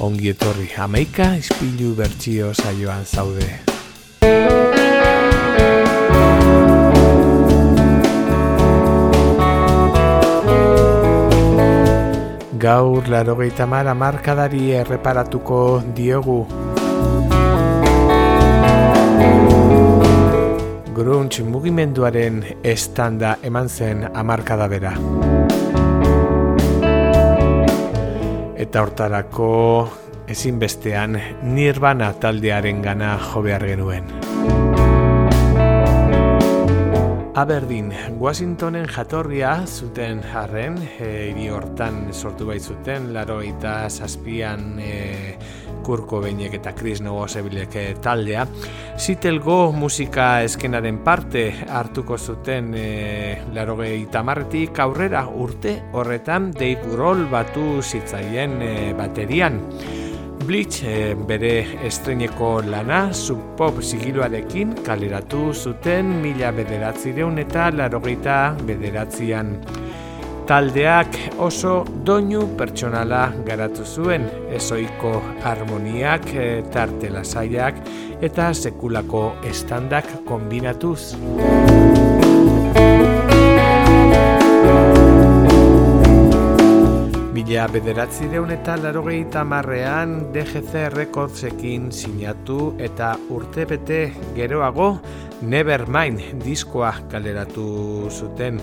ongi etorri amaika ispilu bertsio saioan zaude. Gaur larogeita mara markadari erreparatuko diogu. Grunge mugimenduaren estanda eman zen amarkada bera. Eta hortarako ezinbestean Nirvana taldearen gana jo genuen. Aberdeen, Washingtonen jatorria zuten jarren, e, hortan sortu bai zuten, laro eta zazpian e, Kurko Beinek eta Chris Novosebilek e, taldea. Zitelgo musika eskenaren parte hartuko zuten e, laro tamarretik aurrera urte horretan Dave Grohl batu zitzaien e, baterian. Bleach e, bere estreneko lana subpop sigiluarekin kaleratu zuten mila bederatzireun eta larogeita bederatzian. Taldeak oso doinu pertsonala garatu zuen, ezoiko harmoniak, e, tarte lasaiak eta sekulako estandak kombinatuz. Mila bederatzi deun eta larogei tamarrean DGC Recordsekin sinatu eta urte bete geroago Nevermind diskoa kaleratu zuten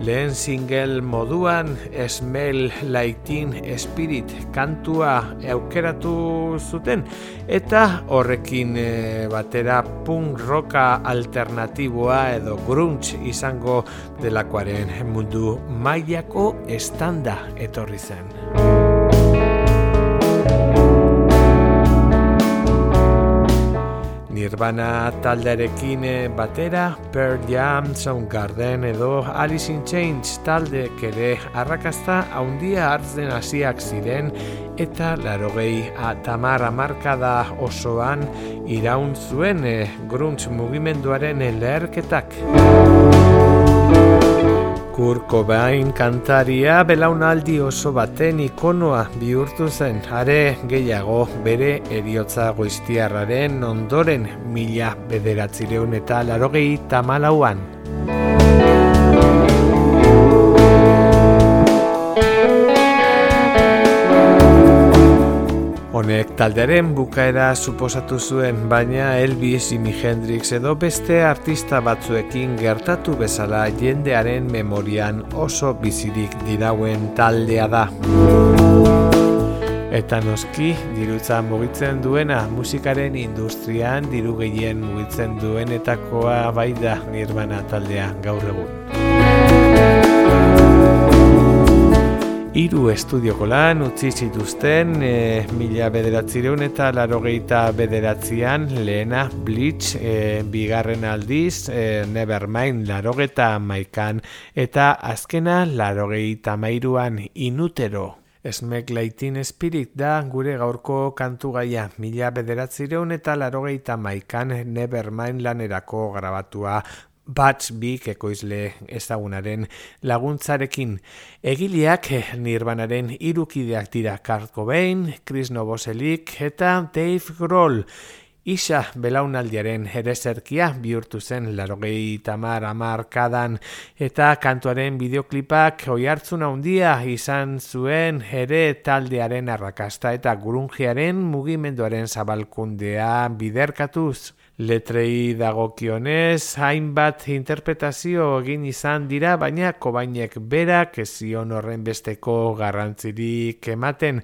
lehen single moduan Smell Lighting Spirit kantua aukeratu zuten eta horrekin e, batera punk rocka alternatiboa edo grunge izango delakoaren mundu mailako estanda etorri zen. Nirvana taldearekin eh, batera, Pearl Jam, Soundgarden edo Alice in Chains talde kere arrakazta haundia hartzen hasiak ziren eta larogei tamar amarkada osoan iraun zuen e, grunts mugimenduaren leherketak. Kurt Cobain kantaria belaunaldi oso baten ikonoa bihurtu zen, are gehiago bere eriotza goiztiarraren ondoren mila bederatzireun eta larogei tamalauan. Honek taldearen bukaera suposatu zuen, baina Elvis, Jimi Hendrix edo beste artista batzuekin gertatu bezala jendearen memorian oso bizirik dirauen taldea da. Eta noski, dirutza mugitzen duena musikaren industrian diru gehien mugitzen duenetakoa bai da nirvana taldea gaur egun. Hiru estudioko lan utzi zituzten e, mila bederatzireun eta larogeita bederatzean lehena Bleach e, bigarren aldiz e, Nevermind larogeta maikan eta azkena larogeita mairuan inutero. Esmek Lighting Spirit da gure gaurko kantu gaia mila bederatzireun eta larogeita maikan Nevermind lanerako grabatua Bats Big ekoizle ezagunaren laguntzarekin. Egileak nirbanaren irukideak dira Kurt Cobain, Chris Novoselik eta Dave Grohl. Isa belaunaldiaren erezerkia bihurtu zen larogei tamar amarkadan eta kantuaren bideoklipak oi hartzuna handia izan zuen ere taldearen arrakasta eta gurungiaren mugimenduaren zabalkundea biderkatuz. Letrei dagokionez, hainbat interpretazio egin izan dira, baina kobainek berak ezion horren besteko garrantzirik ematen.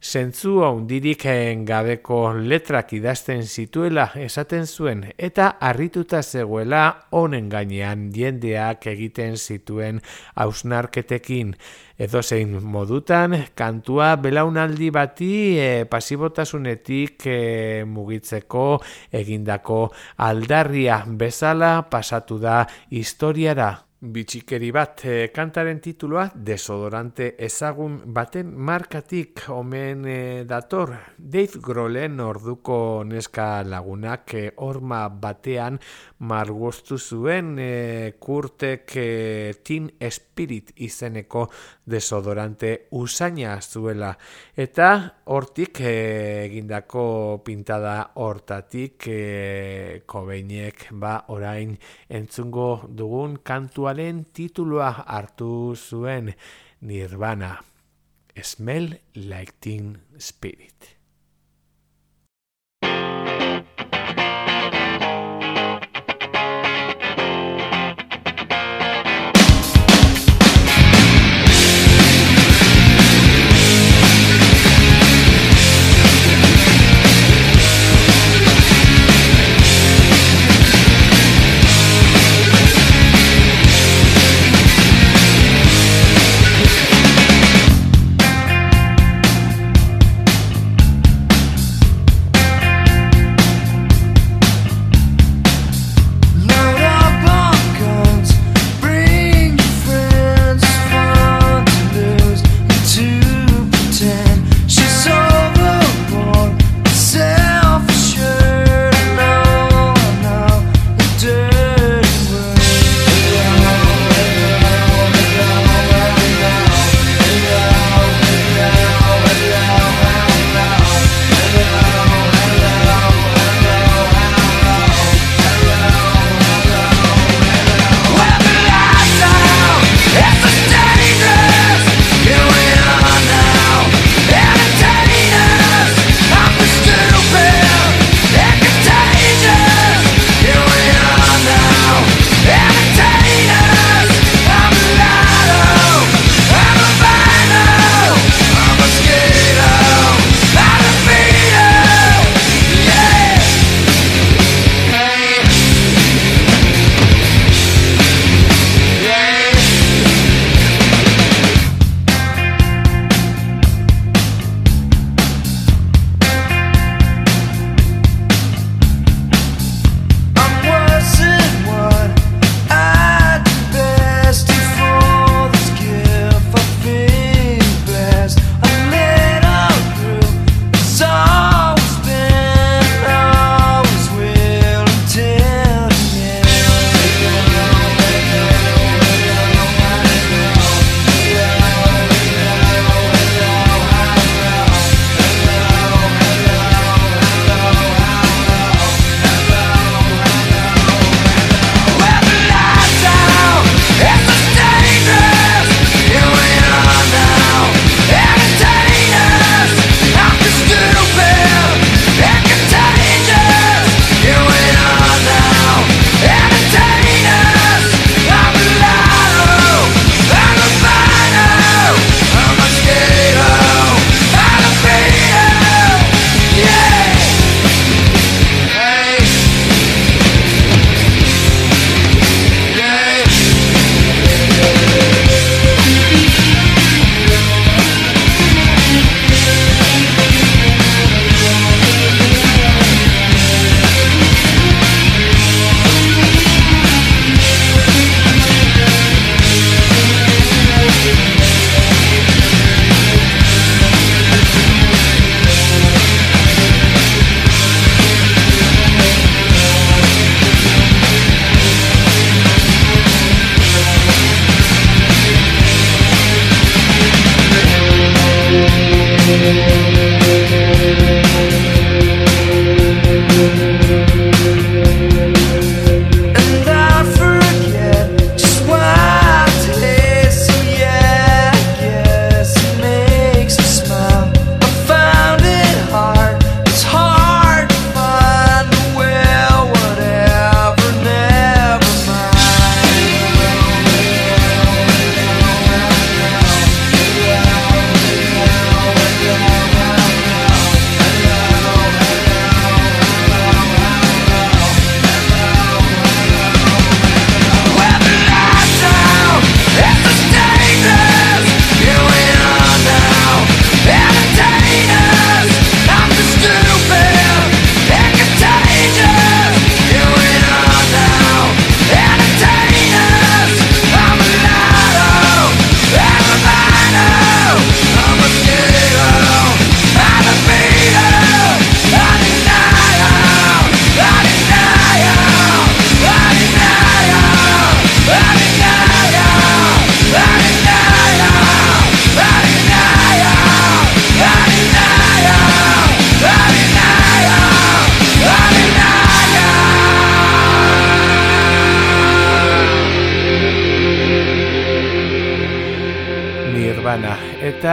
Zentzu haundirik gabeko letrak idazten zituela esaten zuen eta harrituta zegoela honen gainean jendeak egiten zituen hausnarketekin edo zein modutan kantua belaunaldi bati e, pasibotasunetik e, mugitzeko egindako aldarria bezala pasatu da historiara. Bitxikeri bat e, kantaren titulua desodorante ezagun baten markatik omen e, dator. Dave Grolen orduko neska lagunak e, orma batean margoztu zuen e, kurtek e, Teen Spirit izeneko desodorante usaina zuela. Eta hortik egindako pintada hortatik e, kobeinek ba orain entzungo dugun kantua diskoaren titulua hartu zuen Nirvana, Smell Like Teen Spirit.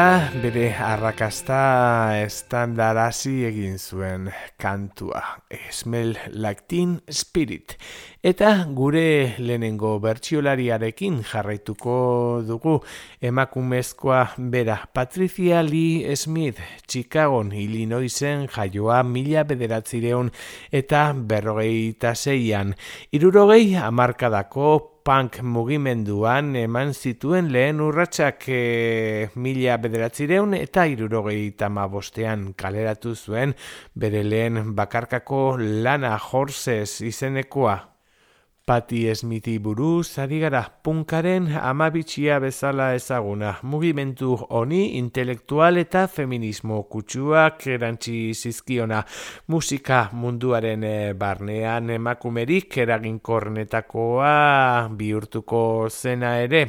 Bere arrakasta estandarazi egin zuen kantua Smell Teen Spirit. Eta gure lehenengo bertsiolariarekin jarraituko dugu emakumezkoa bera Patricia Lee Smith Chicagon Illinoisen jaioa mila bederatzireun eta berrogeita zeian irurogei amarkadako punk mugimenduan eman zituen lehen urratsak e, mila bederatzireun eta irurogei tamabostean kaleratu zuen bere lehen bakarkako lana horses izenekoa. Pati Smithi buruz ari gara punkaren amabitxia bezala ezaguna. Mugimendu honi intelektual eta feminismo kutsuak erantzi zizkiona. Musika munduaren eh, barnean emakumerik eraginkornetakoa bihurtuko zena ere.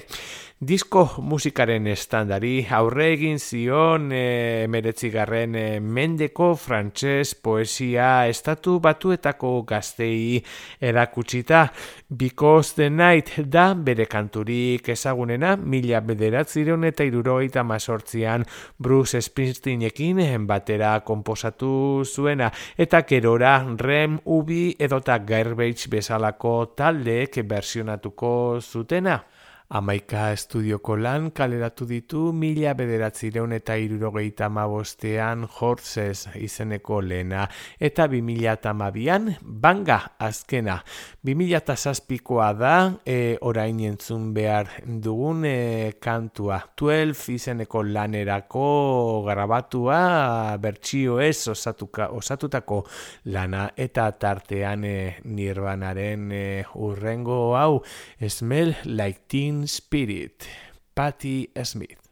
Disko musikaren estandari aurre egin zion e, emeretzigarren e, mendeko frantses poesia estatu batuetako gaztei erakutsita. Because the Night da bere kanturik ezagunena mila bederatzireun eta irurogeita mazortzian Bruce Springsteenekin batera komposatu zuena eta kerora Rem Ubi edota Garbage bezalako taldeek versionatuko zutena. Amaika estudioko lan kaleratu ditu mila bederatzireun eta irurogeita mabostean Horses izeneko lena eta bi mila tamabian banga azkena. Bi mila zazpikoa da e, orain entzun behar dugun e, kantua. 12 izeneko lanerako grabatua bertsio ez osatuka, osatutako lana eta tartean e, nirbanaren e, urrengo hau smell like teen Spirit, Patti Smith.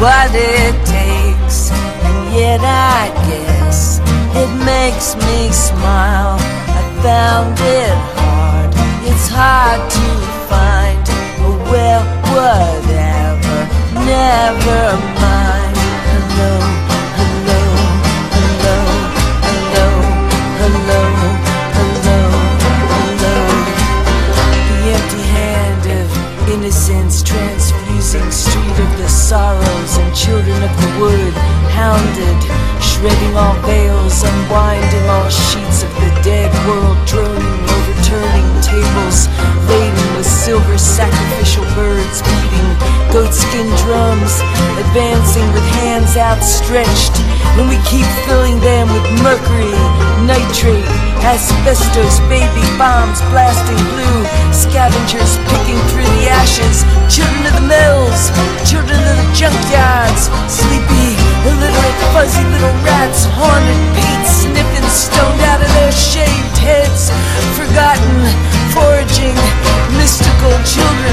What it takes. And yet I guess it makes me smile. I found it hard, it's hard to find. A well, whatever, never mind. Hello. Transfusing street of the sorrows and children of the wood, hounded, shredding all veils, unwinding all sheets of the dead world, droning, overturning tables laden silver sacrificial birds, beating goatskin drums, advancing with hands outstretched, when we keep filling them with mercury, nitrate, asbestos, baby bombs blasting blue, scavengers picking through the ashes, children of the mills, children of the junkyards, sleepy, illiterate, fuzzy little rats, haunted paint sniffing, stoned out of their shaved heads, forgotten, foraging, mystical children,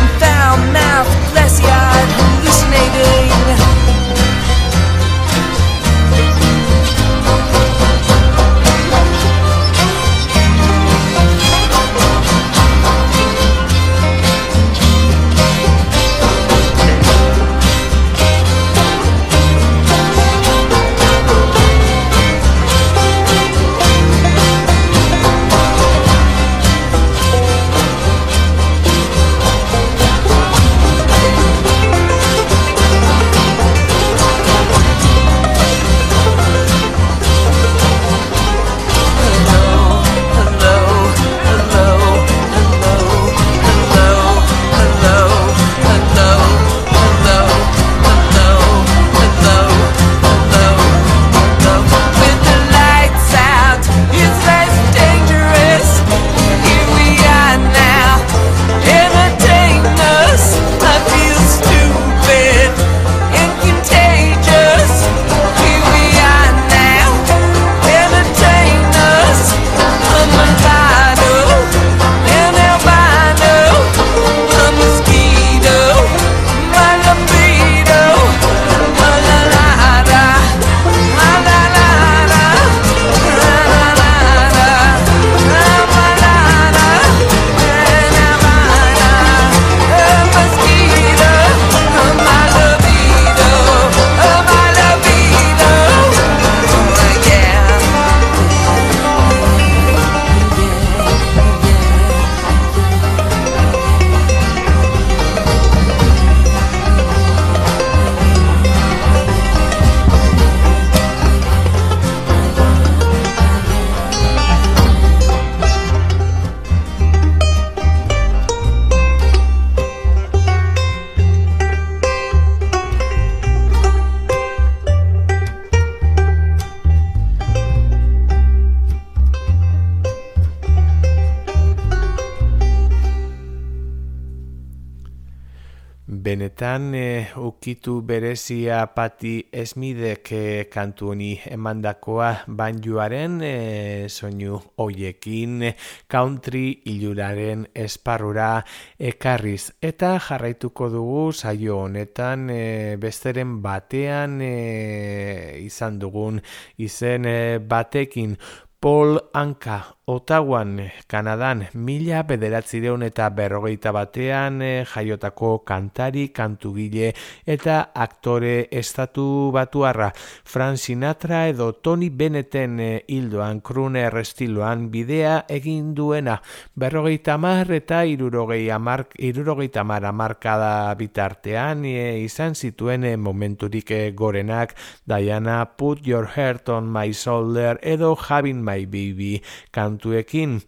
ukitu berezia pati esmidek e, kantu honi emandakoa banjuaren e, soinu hoiekin country iluraren esparrura ekarriz. Eta jarraituko dugu saio honetan e, besteren batean e, izan dugun izen e, batekin Paul Anka Otawan, Kanadan, mila bederatzireun eta berrogeita batean eh, jaiotako kantari, kantugile eta aktore estatu batuarra. Frank Sinatra edo Tony Bennetten eh, hildoan kruner estiloan bidea egin duena. Berrogeita mar eta irurogei amark, irurogeita mar amarkada bitartean e, izan zituen momenturik gorenak Diana Put Your Heart on My Shoulder edo Having My Baby kantu kantuekin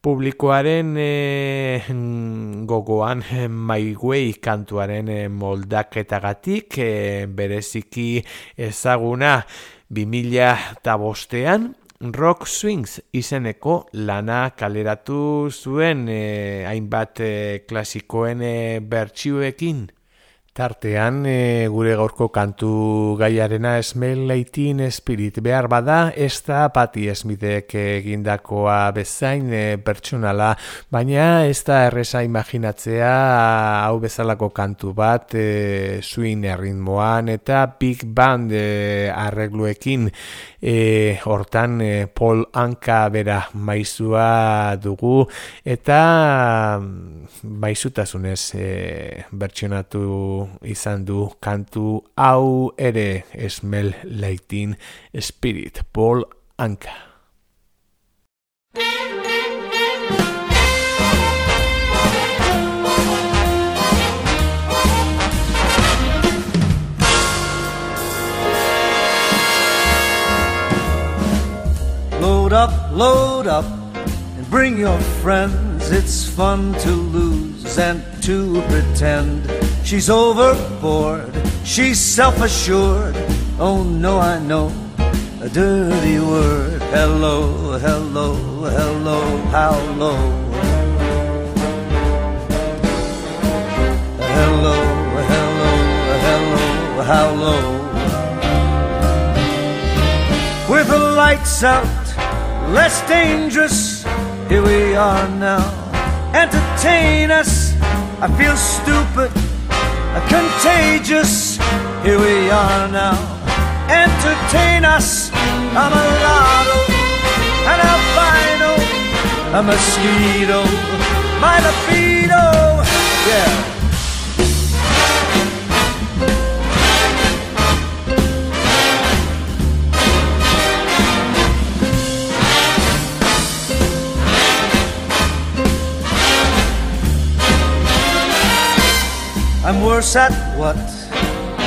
publikoaren e, gogoan e, My Way kantuaren e, moldaketagatik e, bereziki ezaguna. 2000 eta bostean Rock Swings izeneko lana kaleratu zuen e, hainbat e, klasikoen e, bertsioekin Tartean, e, gure gaurko kantu gaiarena Smell Leightin Spirit. Behar bada, ez da pati esmidek egindakoa bezain e, pertsonala, baina ez da erresa imaginatzea hau bezalako kantu bat e, swing erritmoan eta big band e, arregluekin e, hortan e, Paul Anka bera maizua dugu eta maizutasunez e, bertsionatu izan du kantu hau ere Smell Lighting Spirit Paul Anka. Load up, load up, and bring your friends. It's fun to lose and to pretend She's overboard, she's self assured. Oh no, I know a dirty word. Hello, hello, hello, how low? Hello, hello, hello, how low? With the lights out, less dangerous, here we are now. Entertain us, I feel stupid contagious. Here we are now. Entertain us. I'm a lotto, an albino, a mosquito, my libido. Yeah. I'm worse at what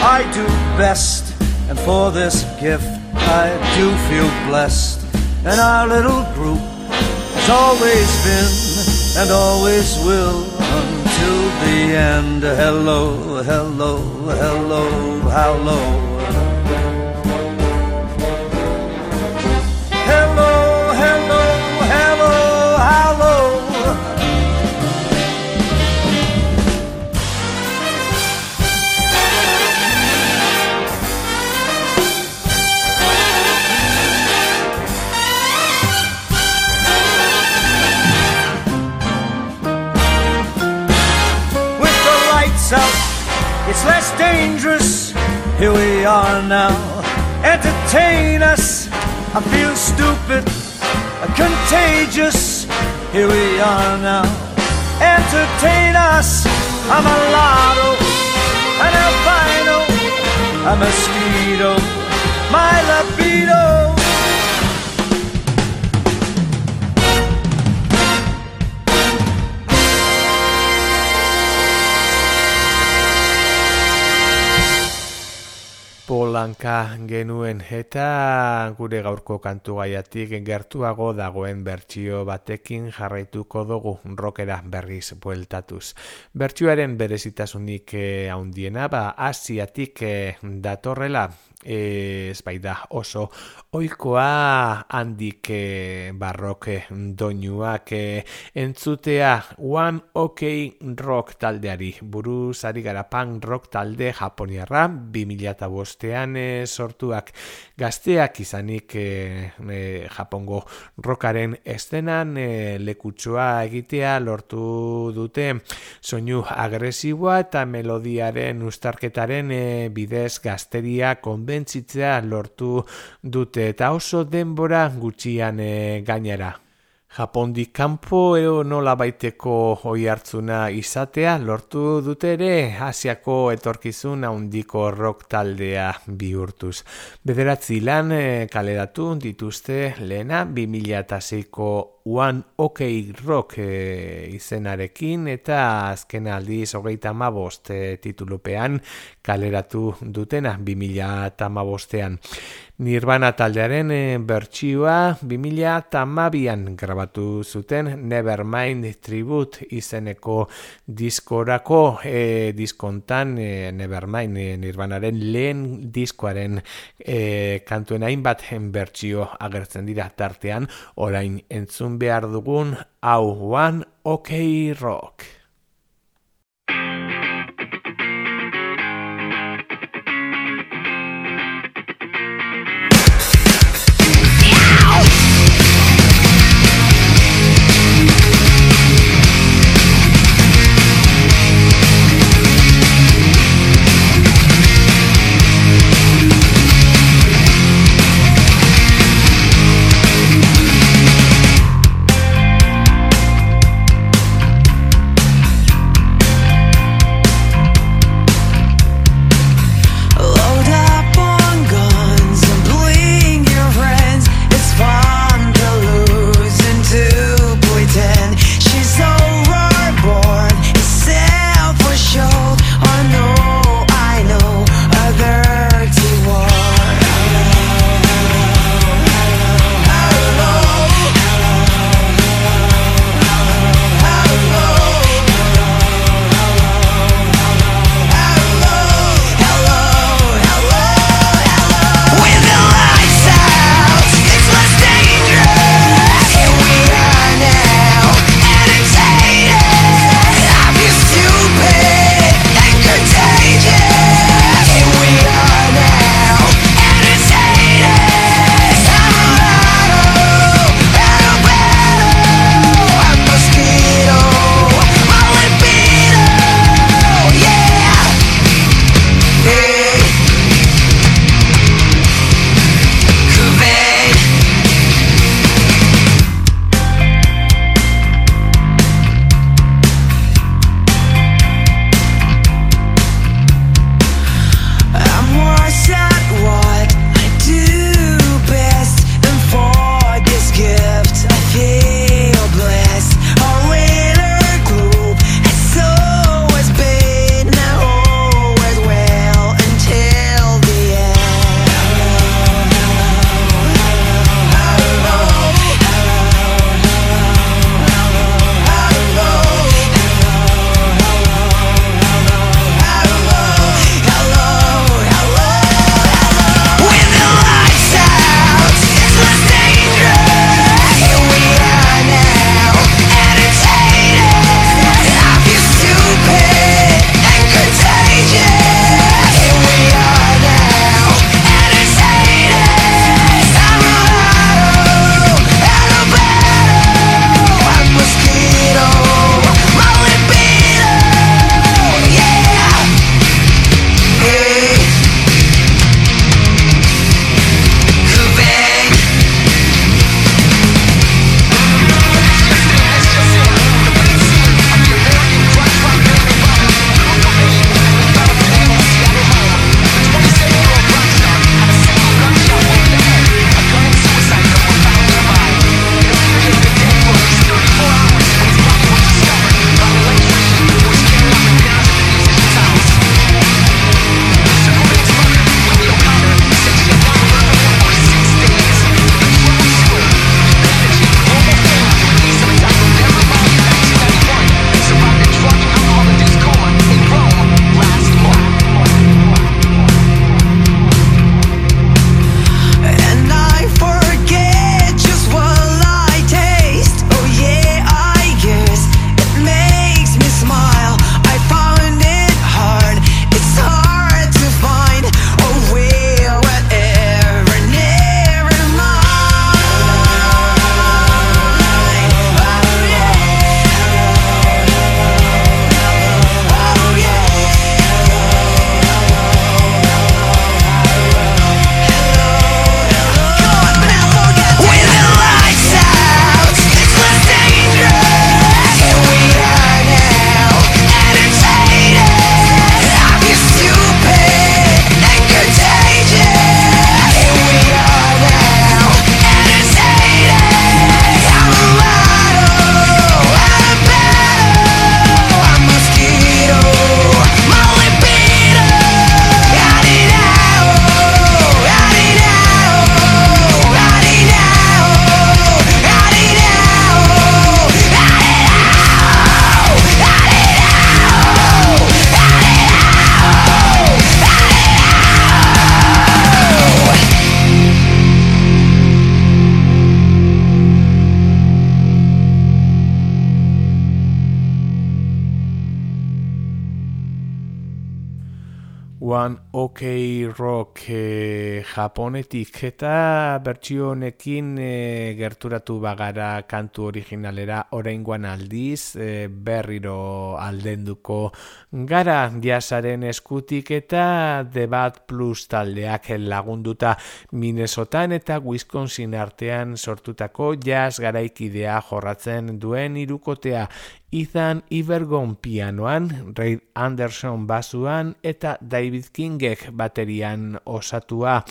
I do best, and for this gift I do feel blessed. And our little group has always been and always will until the end. Hello, hello, hello, how low? It's less dangerous. Here we are now. Entertain us. I feel stupid, contagious. Here we are now. Entertain us. I'm a lotto, an albino, a mosquito, my libido. Polanka genuen eta gure gaurko kantu gaiatik gertuago dagoen bertsio batekin jarraituko dugu rokera berriz bueltatuz. Bertsioaren berezitasunik eh, handiena ba asiatik eh, datorrela ez bai da oso oikoa handik e, barroke doinuak e, entzutea One OK Rock taldeari buruz ari gara punk rock talde japoniarra. 2005ean e, sortuak gazteak izanik e, e, japongo rockaren estenan e, lekutsoa egitea lortu dute. Soinu agresiboa eta melodiaren ustarketaren e, bidez gazteria konbe konbentzitzea lortu dute eta oso denbora gutxian e, gainera. Japondi kanpo eo nola baiteko hoi hartzuna izatea lortu dute ere Asiako etorkizun handiko rock taldea bihurtuz. Bederatzi lan e, kaleratu dituzte lehena 2006ko One OK Rock e, izenarekin eta azken aldiz hogeita mabost e, titulupean kaleratu dutena 2008an. Nirvana taldearen e, bertsioa 2008an grabatu zuten Nevermind Tribute izeneko diskorako e, diskontan e, Nevermind e, Nirvanaren lehen diskoaren e, kantuen hainbat bertsio agertzen dira tartean orain entzun entzun behar dugun hau one OK Rock. E, japonetik eta bertsio honekin e, gerturatu bagara kantu originalera oraingoan aldiz e, berriro aldenduko gara diasaren eskutik eta Debat Plus taldeak lagunduta Minnesotan eta Wisconsin artean sortutako jazz garaikidea jorratzen duen irukotea Ethan Ibergon pianoan, Ray Anderson basuan eta David Kingek baterian osatua.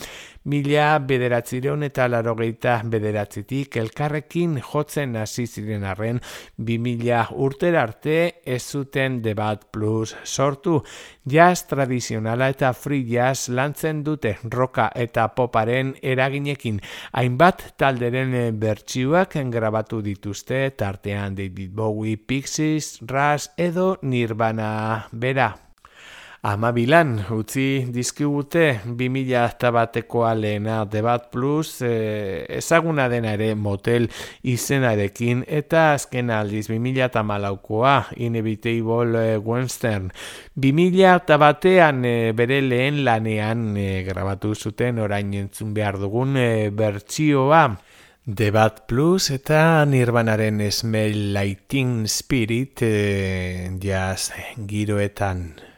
Mila bederatzireun eta larogeita bederatzitik elkarrekin jotzen hasi ziren arren, bi mila urter arte ez zuten debat plus sortu. Jazz tradizionala eta free jazz lantzen dute roka eta poparen eraginekin. Hainbat talderen bertsioak grabatu dituzte tartean David Bowie, Pixies, Rush edo Nirvana bera. Ama bilan, utzi dizkigute 2000 eta batekoa lehena Debat Plus e, ezaguna dena ere motel izenarekin eta azken aldiz 2000 eta malaukoa Inevitable e, Western. 2000 eta batean e, bere lehen lanean e, grabatu zuten orain entzun behar dugun e, bertsioa. Debat Plus eta Nirvanaren Smell Lighting Spirit e, jaz giroetan.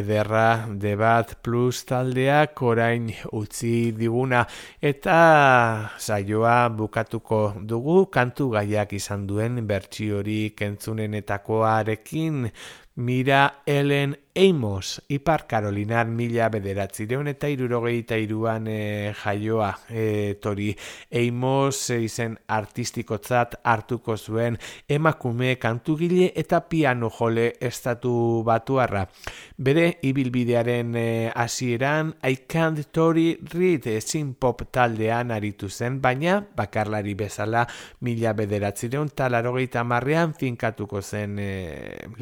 Ederra debat plus taldeak orain utzi diguna. Eta saioa bukatuko dugu kantu gaiak izan duen bertsiori kentzunenetakoarekin mira Ellen Amos, Ipar Karolinar mila bederatzireun eta irurogeita iruan e, jaioa e, tori Amos e, izen artistikotzat hartuko zuen emakume kantugile eta piano jole estatu batuarra. Bere ibilbidearen hasieran I can't tori read ezin pop taldean aritu zen, baina bakarlari bezala mila bederatzireun talarogeita marrean finkatuko zen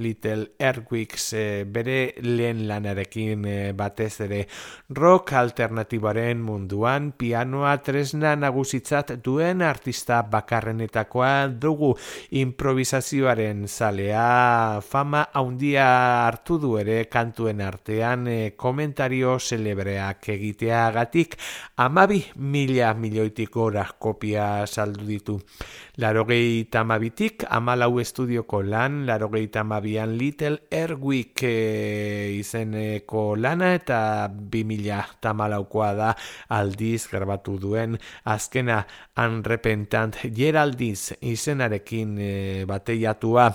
Little Airquicks bere lehen lanarekin eh, batez ere rock alternatibaren munduan pianoa tresna nagusitzat duen artista bakarrenetakoa dugu improvisazioaren zalea fama haundia hartu du ere kantuen artean e, komentario celebreak egiteagatik amabi mila milioitik gora kopia saldu ditu. Larogei tamabitik amalau estudioko lan, larogei tamabian Little Airwick e, izeneko lana eta bi mila tamalaukoa da aldiz garbatu duen azkena Unrepentant Geraldiz izenarekin e, bateiatua.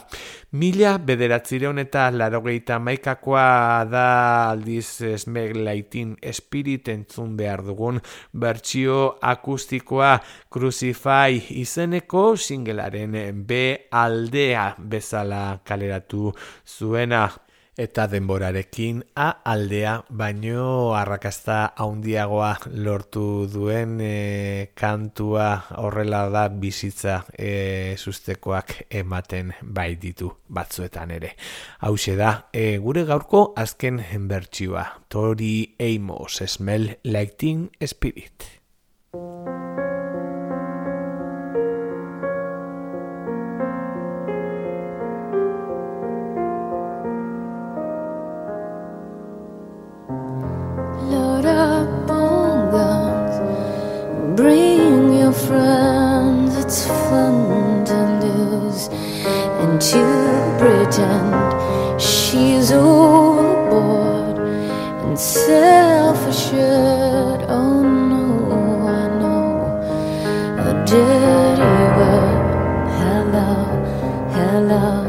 Mila bederatzireun eta larogeita maikakoa da aldiz esmeg laitin espirit entzun behar dugun bertsio akustikoa Crucify izeneko singelaren B aldea bezala kaleratu zuena eta denborarekin A aldea baino arrakasta haundiagoa lortu duen e, kantua horrela da bizitza e, sustekoak ematen bai ditu batzuetan ere. Hau da, e, gure gaurko azken bertsioa, Tori Amos, Smell Lighting Spirit. It's fun to lose and to pretend she's overboard and self assured. Oh no, I know a dirty word. Hello, hello.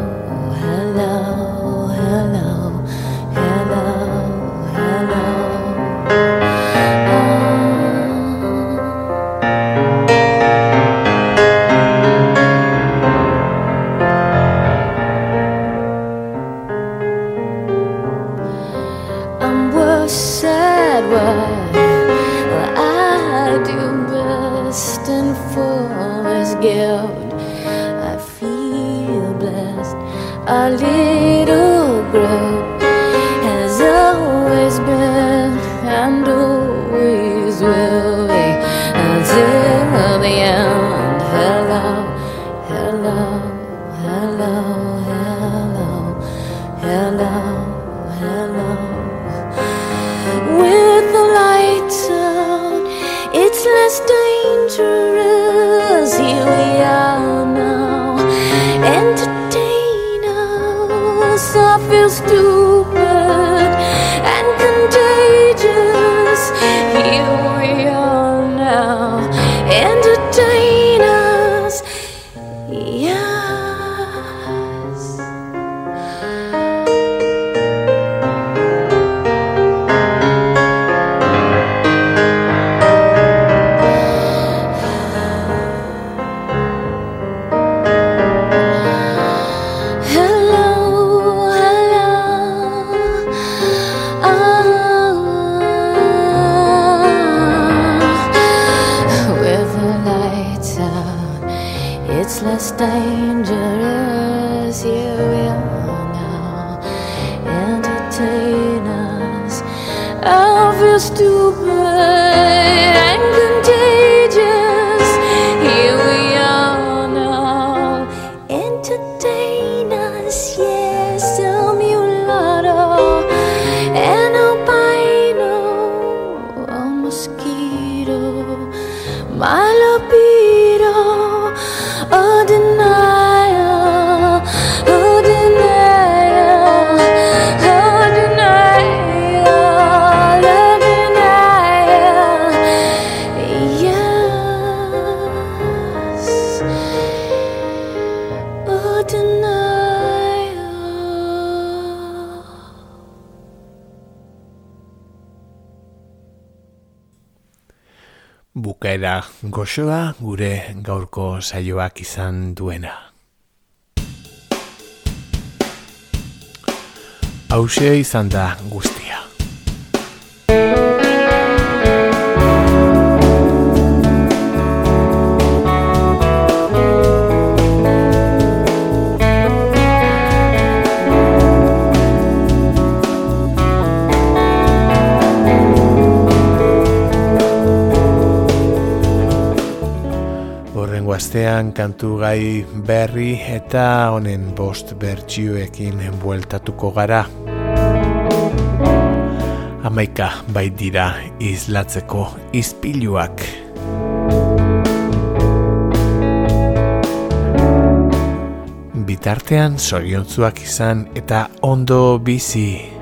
Bukaera goxoa gure gaurko saioak izan duena. Hauxe izan da guztia. Astean kantu gai berri eta honen bost bertsioekin bueltatuko gara. Hamaika bait dira izlatzeko izpiluak. Bitartean zoriontzuak izan eta ondo bizi.